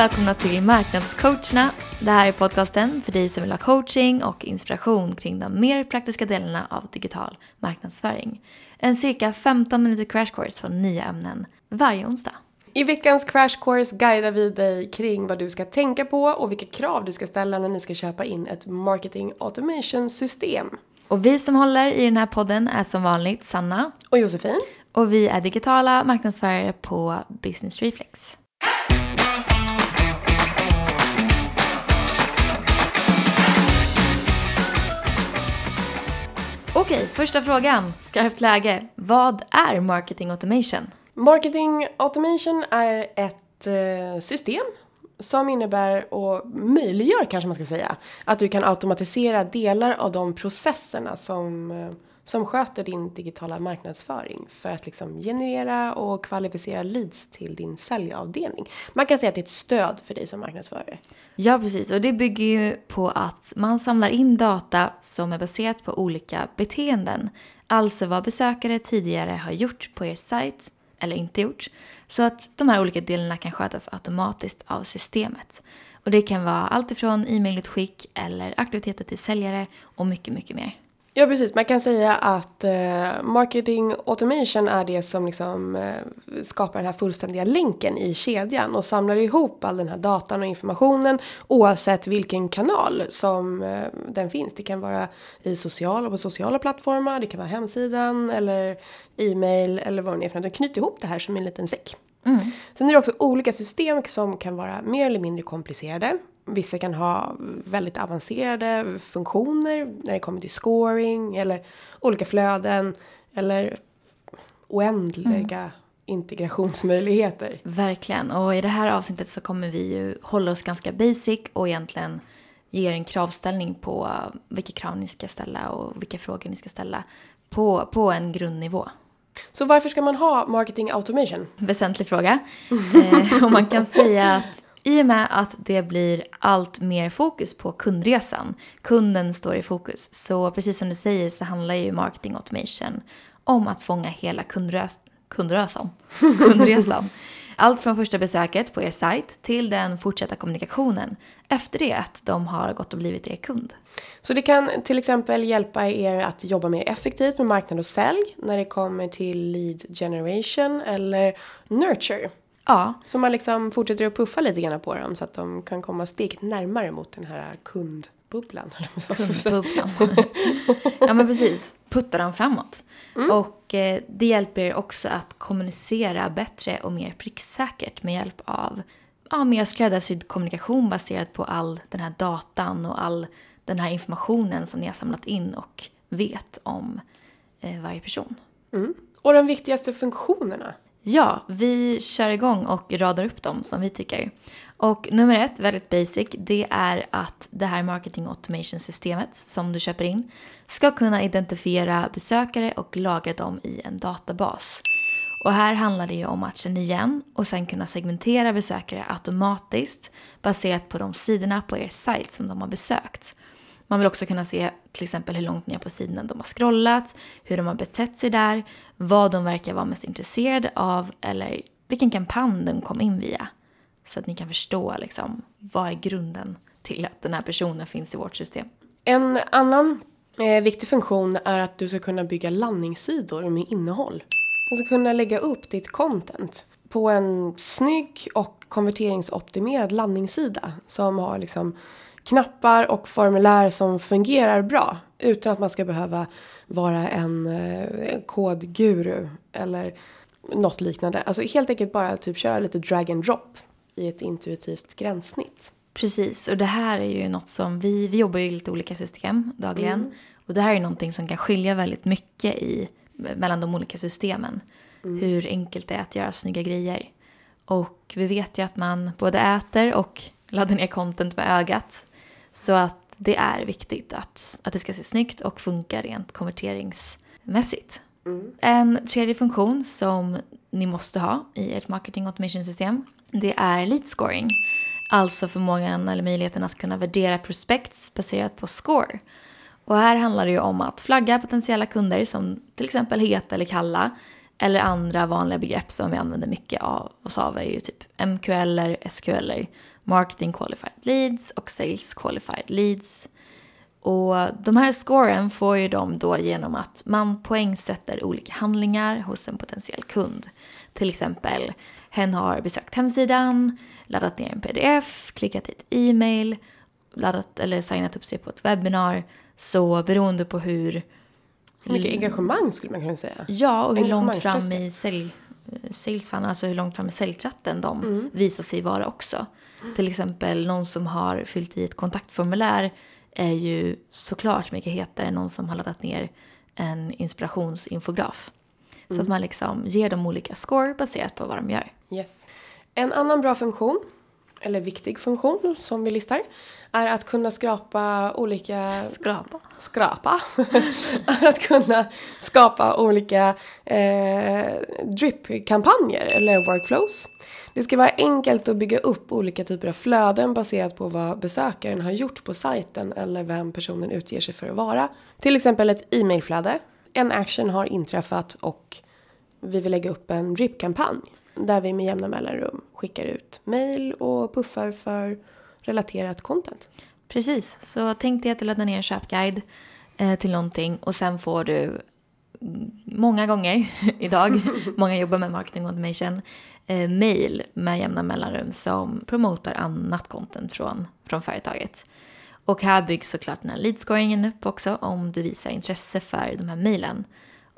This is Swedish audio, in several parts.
välkomna till Marknadscoacherna. Det här är podcasten för dig som vill ha coaching och inspiration kring de mer praktiska delarna av digital marknadsföring. En cirka 15 minuter crash course på nya ämnen varje onsdag. I veckans crash course guidar vi dig kring vad du ska tänka på och vilka krav du ska ställa när ni ska köpa in ett marketing automation system. Och vi som håller i den här podden är som vanligt Sanna Och Josefin. och vi är digitala marknadsförare på Business Reflex. Okej, första frågan. Skarpt läge. Vad är marketing automation? Marketing automation är ett eh, system som innebär och möjliggör kanske man ska säga att du kan automatisera delar av de processerna som, eh, som sköter din digitala marknadsföring för att liksom generera och kvalificera leads till din säljavdelning. Man kan säga att det är ett stöd för dig som marknadsförare. Ja, precis. Och det bygger ju på att man samlar in data som är baserat på olika beteenden. Alltså vad besökare tidigare har gjort på er sajt eller inte gjort. Så att de här olika delarna kan skötas automatiskt av systemet. Och det kan vara allt ifrån e-mailutskick eller aktiviteter till säljare och mycket, mycket mer. Ja precis, man kan säga att eh, marketing automation är det som liksom eh, skapar den här fullständiga länken i kedjan och samlar ihop all den här datan och informationen oavsett vilken kanal som eh, den finns. Det kan vara i sociala, på sociala plattformar, det kan vara hemsidan eller e-mail eller vad det är för något. Den knyter ihop det här som en liten säck. Sen är det också olika system som kan vara mer eller mindre komplicerade. Vissa kan ha väldigt avancerade funktioner när det kommer till scoring eller olika flöden eller oändliga integrationsmöjligheter. Verkligen. Och i det här avsnittet så kommer vi ju hålla oss ganska basic och egentligen ge er en kravställning på vilka krav ni ska ställa och vilka frågor ni ska ställa på, på en grundnivå. Så varför ska man ha marketing automation? Väsentlig fråga. Eh, och man kan säga att i och med att det blir allt mer fokus på kundresan, kunden står i fokus, så precis som du säger så handlar ju marketing automation om att fånga hela kundrös kundrösan. kundresan. Allt från första besöket på er sajt till den fortsatta kommunikationen efter det att de har gått och blivit er kund. Så det kan till exempel hjälpa er att jobba mer effektivt med marknad och sälj när det kommer till lead generation eller nurture. Ja, Så man liksom fortsätter att puffa lite grann på dem så att de kan komma steget närmare mot den här kundbubblan. ja men precis, putta dem framåt. Och eh, det hjälper er också att kommunicera bättre och mer pricksäkert med hjälp av ja, mer skräddarsydd kommunikation baserat på all den här datan och all den här informationen som ni har samlat in och vet om eh, varje person. Mm. Och de viktigaste funktionerna. Ja, vi kör igång och radar upp dem som vi tycker. Och nummer ett, väldigt basic, det är att det här marketing automation-systemet som du köper in ska kunna identifiera besökare och lagra dem i en databas. Och här handlar det ju om att känna igen och sen kunna segmentera besökare automatiskt baserat på de sidorna på er sajt som de har besökt. Man vill också kunna se till exempel hur långt ner på sidan de har scrollat, hur de har betett sig där, vad de verkar vara mest intresserade av eller vilken kampanj de kom in via. Så att ni kan förstå liksom, vad är grunden till att den här personen finns i vårt system. En annan eh, viktig funktion är att du ska kunna bygga landningssidor med innehåll. Du ska kunna lägga upp ditt content på en snygg och konverteringsoptimerad landningssida som har liksom knappar och formulär som fungerar bra utan att man ska behöva vara en eh, kodguru eller något liknande. Alltså helt enkelt bara typ köra lite drag and drop i ett intuitivt gränssnitt. Precis, och det här är ju något som vi, vi jobbar ju i lite olika system dagligen. Och det här är någonting som kan skilja väldigt mycket i, mellan de olika systemen. Hur enkelt det är att göra snygga grejer. Och vi vet ju att man både äter och laddar ner content med ögat. Så att det är viktigt att, att det ska se snyggt och funka rent konverteringsmässigt. En tredje funktion som ni måste ha i ert marketing automation system, det är lead scoring. Alltså förmågan eller möjligheten att kunna värdera prospects baserat på score. Och här handlar det ju om att flagga potentiella kunder som till exempel heta eller kalla Eller andra vanliga begrepp som vi använder mycket av oss av är ju typ MQL, SQL, Marketing Qualified Leads och Sales Qualified Leads. Och de här scoren får ju de då genom att man poängsätter olika handlingar hos en potentiell kund. Till exempel, hen har besökt hemsidan, laddat ner en pdf, klickat i ett e-mail, laddat eller signat upp sig på ett webbinar. Så beroende på hur... Hur mycket engagemang skulle man kunna säga. Ja, och hur långt fram i sälj, sales alltså hur långt fram i säljtratten de mm. visar sig vara också. Mm. Till exempel någon som har fyllt i ett kontaktformulär är ju såklart mycket hetare än någon som har laddat ner en inspirationsinfograf. Mm. Så att man liksom ger dem olika score baserat på vad de gör. Yes. En annan bra funktion, eller viktig funktion som vi listar, är att kunna skrapa olika... Skrapa? Skrapa. att kunna skapa olika eh, drip-kampanjer eller workflows. Det ska vara enkelt att bygga upp olika typer av flöden baserat på vad besökaren har gjort på sajten eller vem personen utger sig för att vara. Till exempel ett e-mailflöde. En action har inträffat och vi vill lägga upp en drip-kampanj där vi med jämna mellanrum skickar ut mail och puffar för relaterat content. Precis, så tänk dig att du laddar ner en köpguide eh, till någonting och sen får du många gånger idag, många jobbar med marketing automation, eh, mail med jämna mellanrum som promotar annat content från, från företaget. Och här byggs såklart den här leadscoringen upp också om du visar intresse för de här mailen.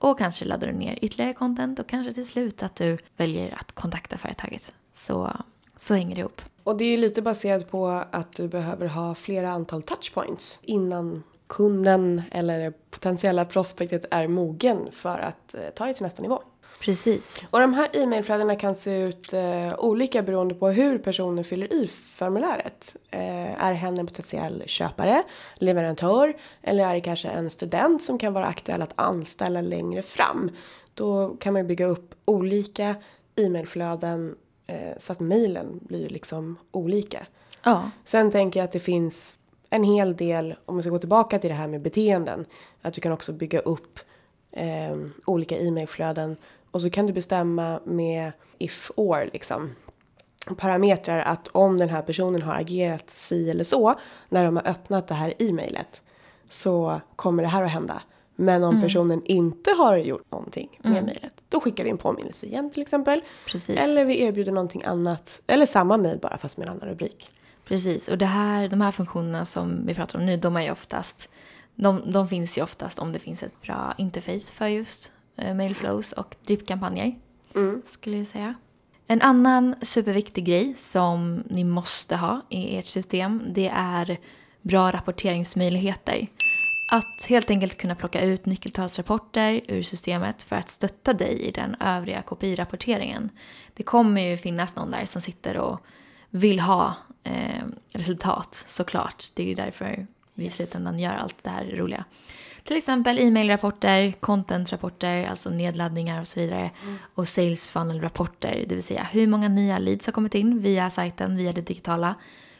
Och kanske laddar du ner ytterligare content och kanske till slut att du väljer att kontakta företaget. Så, så hänger det ihop. Och det är ju lite baserat på att du behöver ha flera antal touchpoints innan kunden eller potentiella prospektet är mogen för att eh, ta det till nästa nivå. Precis. Och de här e-mailflödena kan se ut eh, olika beroende på hur personen fyller i formuläret. Eh, är hen en potentiell köpare, leverantör eller är det kanske en student som kan vara aktuell att anställa längre fram. Då kan man bygga upp olika e-mailflöden eh, så att mailen blir liksom olika. Ja. Sen tänker jag att det finns en hel del, om vi ska gå tillbaka till det här med beteenden, att du kan också bygga upp eh, olika e-mailflöden och så kan du bestämma med if or liksom parametrar att om den här personen har agerat si eller så när de har öppnat det här e-mailet så kommer det här att hända. Men om mm. personen inte har gjort någonting med mm. mejlet då skickar vi en påminnelse igen till exempel. Precis. Eller vi erbjuder någonting annat eller samma mejl bara fast med en annan rubrik. Precis, och det här, de här funktionerna som vi pratar om nu, de är ju oftast, de, de finns ju oftast om det finns ett bra interface för just eh, mailflows och dripkampanjer, mm. skulle jag säga. En annan superviktig grej som ni måste ha i ert system, det är bra rapporteringsmöjligheter. Att helt enkelt kunna plocka ut nyckeltalsrapporter ur systemet för att stötta dig i den övriga KPI-rapporteringen. Det kommer ju finnas någon där som sitter och vill ha eh, resultat såklart. Det är ju därför vi i slutändan gör allt det här roliga. Till exempel e-mailrapporter, contentrapporter, alltså nedladdningar och så vidare. Mm. Och sales funnel-rapporter, det vill säga hur många nya leads har kommit in via sajten, via det digitala.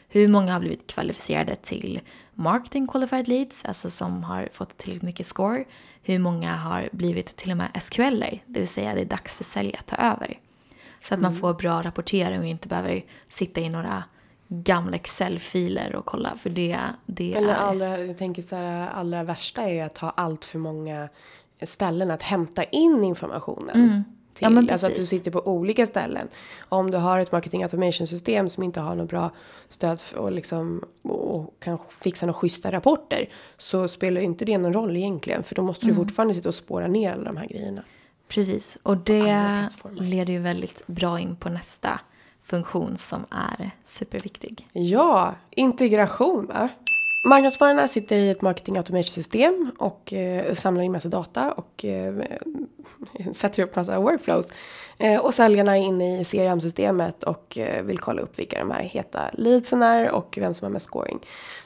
Hur många har blivit kvalificerade till marketing qualified leads, alltså som har fått tillräckligt mycket score. Hur många har blivit till och med SQL, det vill säga det är dags för sälj att ta över. Så att mm. man får bra rapportering och inte behöver sitta i några gamla Excel-filer och kolla för det, det Eller är... allra, jag tänker så här, allra värsta är att ha allt för många ställen att hämta in informationen. Mm. Till. Ja, men alltså att du sitter på olika ställen. Om du har ett marketing automation system som inte har något bra stöd för, och, liksom, och kan fixa några schyssta rapporter. Så spelar inte det någon roll egentligen. För då måste du mm. fortfarande sitta och spåra ner alla de här grejerna. Precis, och det leder ju väldigt bra in på nästa funktion som är superviktig. Ja, integration va? Marknadsförarna sitter i ett marketing automation system och eh, samlar in massa data och eh, sätter upp massa workflows. Eh, och säljarna är inne i CRM-systemet och eh, vill kolla upp vilka de här heta leadsen är och vem som har mest scoring.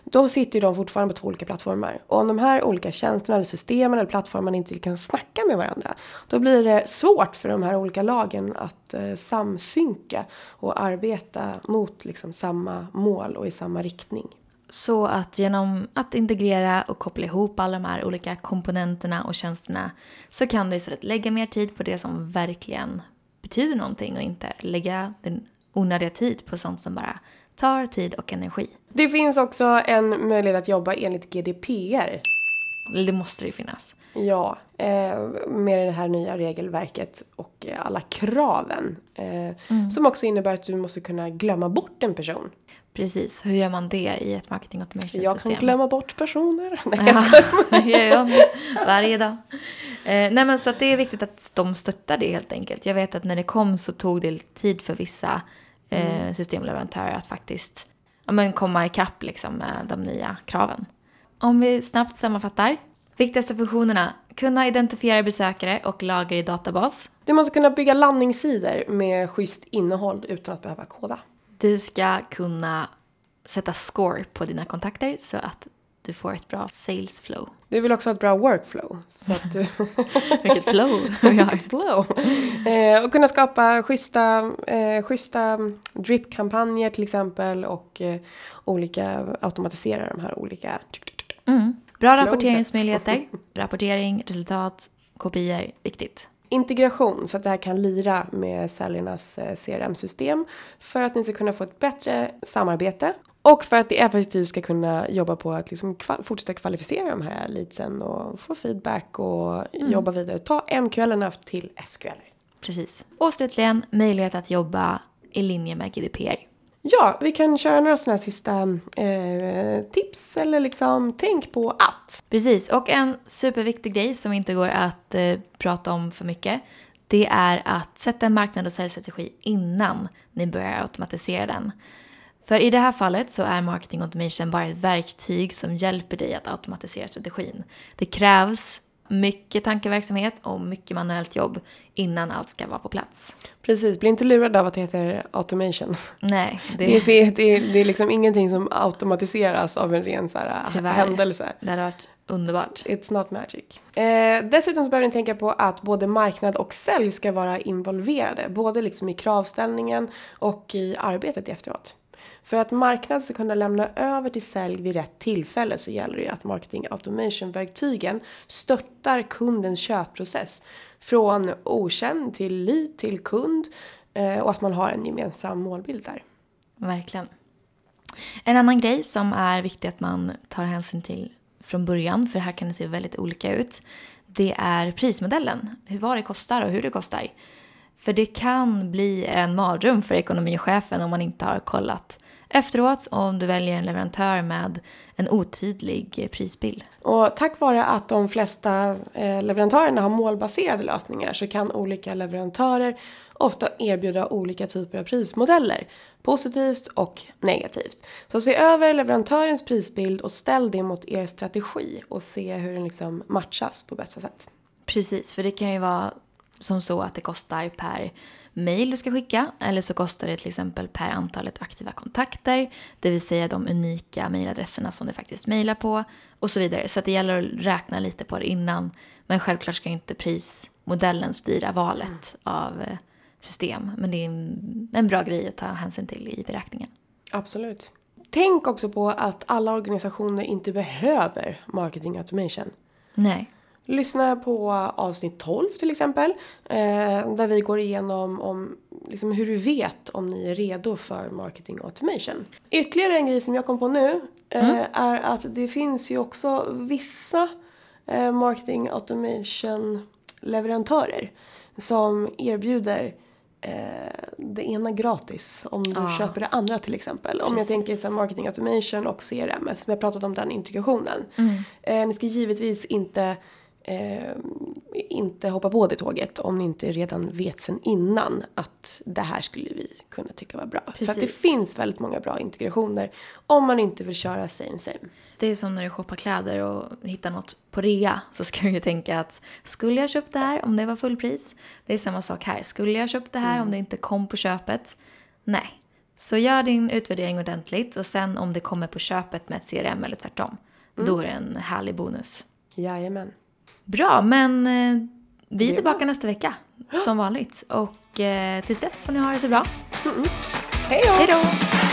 Då sitter ju de fortfarande på två olika plattformar. Och om de här olika tjänsterna eller systemen eller plattformarna inte kan snacka med varandra. Då blir det svårt för de här olika lagen att eh, samsynka och arbeta mot liksom samma mål och i samma riktning. Så att genom att integrera och koppla ihop alla de här olika komponenterna och tjänsterna så kan du istället lägga mer tid på det som verkligen betyder någonting och inte lägga den onödiga tid på sånt som bara tar tid och energi. Det finns också en möjlighet att jobba enligt GDPR. Det måste det ju finnas. Ja, eh, med det här nya regelverket och alla kraven. Eh, Mm. Som också innebär att du måste kunna glömma bort en person. Precis, hur gör man det i ett marketing automation system? Jag kan glömma bort personer. Nej, jag Ja, jag varje dag. Eh, nej men så att det är viktigt att de stöttar det helt enkelt. Jag vet att när det kom så tog det tid för vissa eh, systemleverantörer att faktiskt ja, men komma ikapp liksom med de nya kraven. Om vi snabbt sammanfattar. Viktigaste funktionerna. Kunna identifiera besökare och lagra i databas. Du måste kunna bygga landningssidor med schysst innehåll utan att behöva koda. Du ska kunna sätta score på dina kontakter så att du får ett bra sales flow. Du vill också ha ett bra workflow. Så att du... Vilket flow vi har. flow. Eh, och kunna skapa schyssta, eh, schyssta drip-kampanjer till exempel och eh, olika, automatisera de här olika Mm. Bra rapporteringsmöjligheter. Rapportering, resultat, kopior. Viktigt. integration så att det här kan lira med säljarnas eh, CRM-system för att ni ska kunna få ett bättre samarbete och för att det effektivt ska kunna jobba på att liksom kval- fortsätta kvalificera de här leadsen och få feedback och jobba vidare. Ta MQL till SQL. Precis. Och slutligen, möjlighet att jobba i linje med GDPR. Ja, vi kan köra några sådana här sista eh, tips eller liksom tänk på att. Precis, och en superviktig grej som inte går att eh, prata om för mycket. Det är att sätta en marknad och säljstrategi innan ni börjar automatisera den. För i det här fallet så är marketing automation bara ett verktyg som hjälper dig att automatisera strategin. Det krävs mycket tankeverksamhet och mycket manuellt jobb innan allt ska vara på plats. Precis, bli inte lurad av att det heter automation. Nej, det, Det är, det är, det är liksom ingenting som automatiseras av en ren så här, Tyvärr. händelse. det hade varit underbart. It's not magic. Eh, dessutom så behöver ni tänka på att både marknad och sälj ska vara involverade. Både liksom i kravställningen och i arbetet efteråt. För att marknad ska kunna lämna över till sälj vid rätt tillfälle så gäller det ju att marketing automation-verktygen stöttar kundens köpprocess. Från okänd till lead till kund eh, och att man har en gemensam målbild där. Verkligen. En annan grej som är viktig att man tar hänsyn till från början, för här kan det se väldigt olika ut, det är prismodellen. Hur vad det kostar och hur det kostar. För det kan bli en mardröm för ekonomichefen om man inte har kollat efteråt om du väljer en leverantör med en otydlig prisbild. Och tack vare att de flesta eh, leverantörerna har målbaserade lösningar så kan olika leverantörer ofta erbjuda olika typer av prismodeller. Positivt och negativt. Så se över leverantörens prisbild och ställ det mot er strategi och se hur den liksom matchas på bästa sätt. Precis, för det kan ju vara som så att det kostar per mail du ska skicka eller så kostar det till exempel per antalet aktiva kontakter, det vill säga de unika mailadresserna som du faktiskt mailar på och så vidare. Så det gäller att räkna lite på det innan. Men självklart ska inte prismodellen styra valet av eh, system. Men det är en, en bra grej att ta hänsyn till i beräkningen. Absolut. Tänk också på att alla organisationer inte behöver marketing automation. Nej, Lyssna på avsnitt 12 till exempel. Eh, där vi går igenom om, liksom, hur du vet om ni är redo för marketing automation. Ytterligare en grej som jag kom på nu eh, är att det finns ju också vissa eh, marketing automation leverantörer som erbjuder det ena gratis om du Ah. köper det andra till exempel. Om jag Precis. tänker så marketing automation och CRM, som jag pratat om den integrationen. Eh, ni ska givetvis inte eh, inte hoppa på det tåget om ni inte redan vet sen innan att det här skulle vi kunna tycka var bra. För att det Precis. finns väldigt många bra integrationer om man inte vill köra same same. Det är som när du shoppar kläder och hittar något på rea så ska du ju tänka att skulle jag köpt det här om det var fullpris? Det är samma sak här. Skulle jag köpt det här om det inte kom på köpet? Nej. Så gör din utvärdering ordentligt och sen om det kommer på köpet med ett CRM eller tvärtom, då är det en härlig bonus. Jajamän. Bra, men eh, vi är tillbaka nästa vecka som vanligt och eh, tills dess får ni ha det så bra. Hej då! Hej då!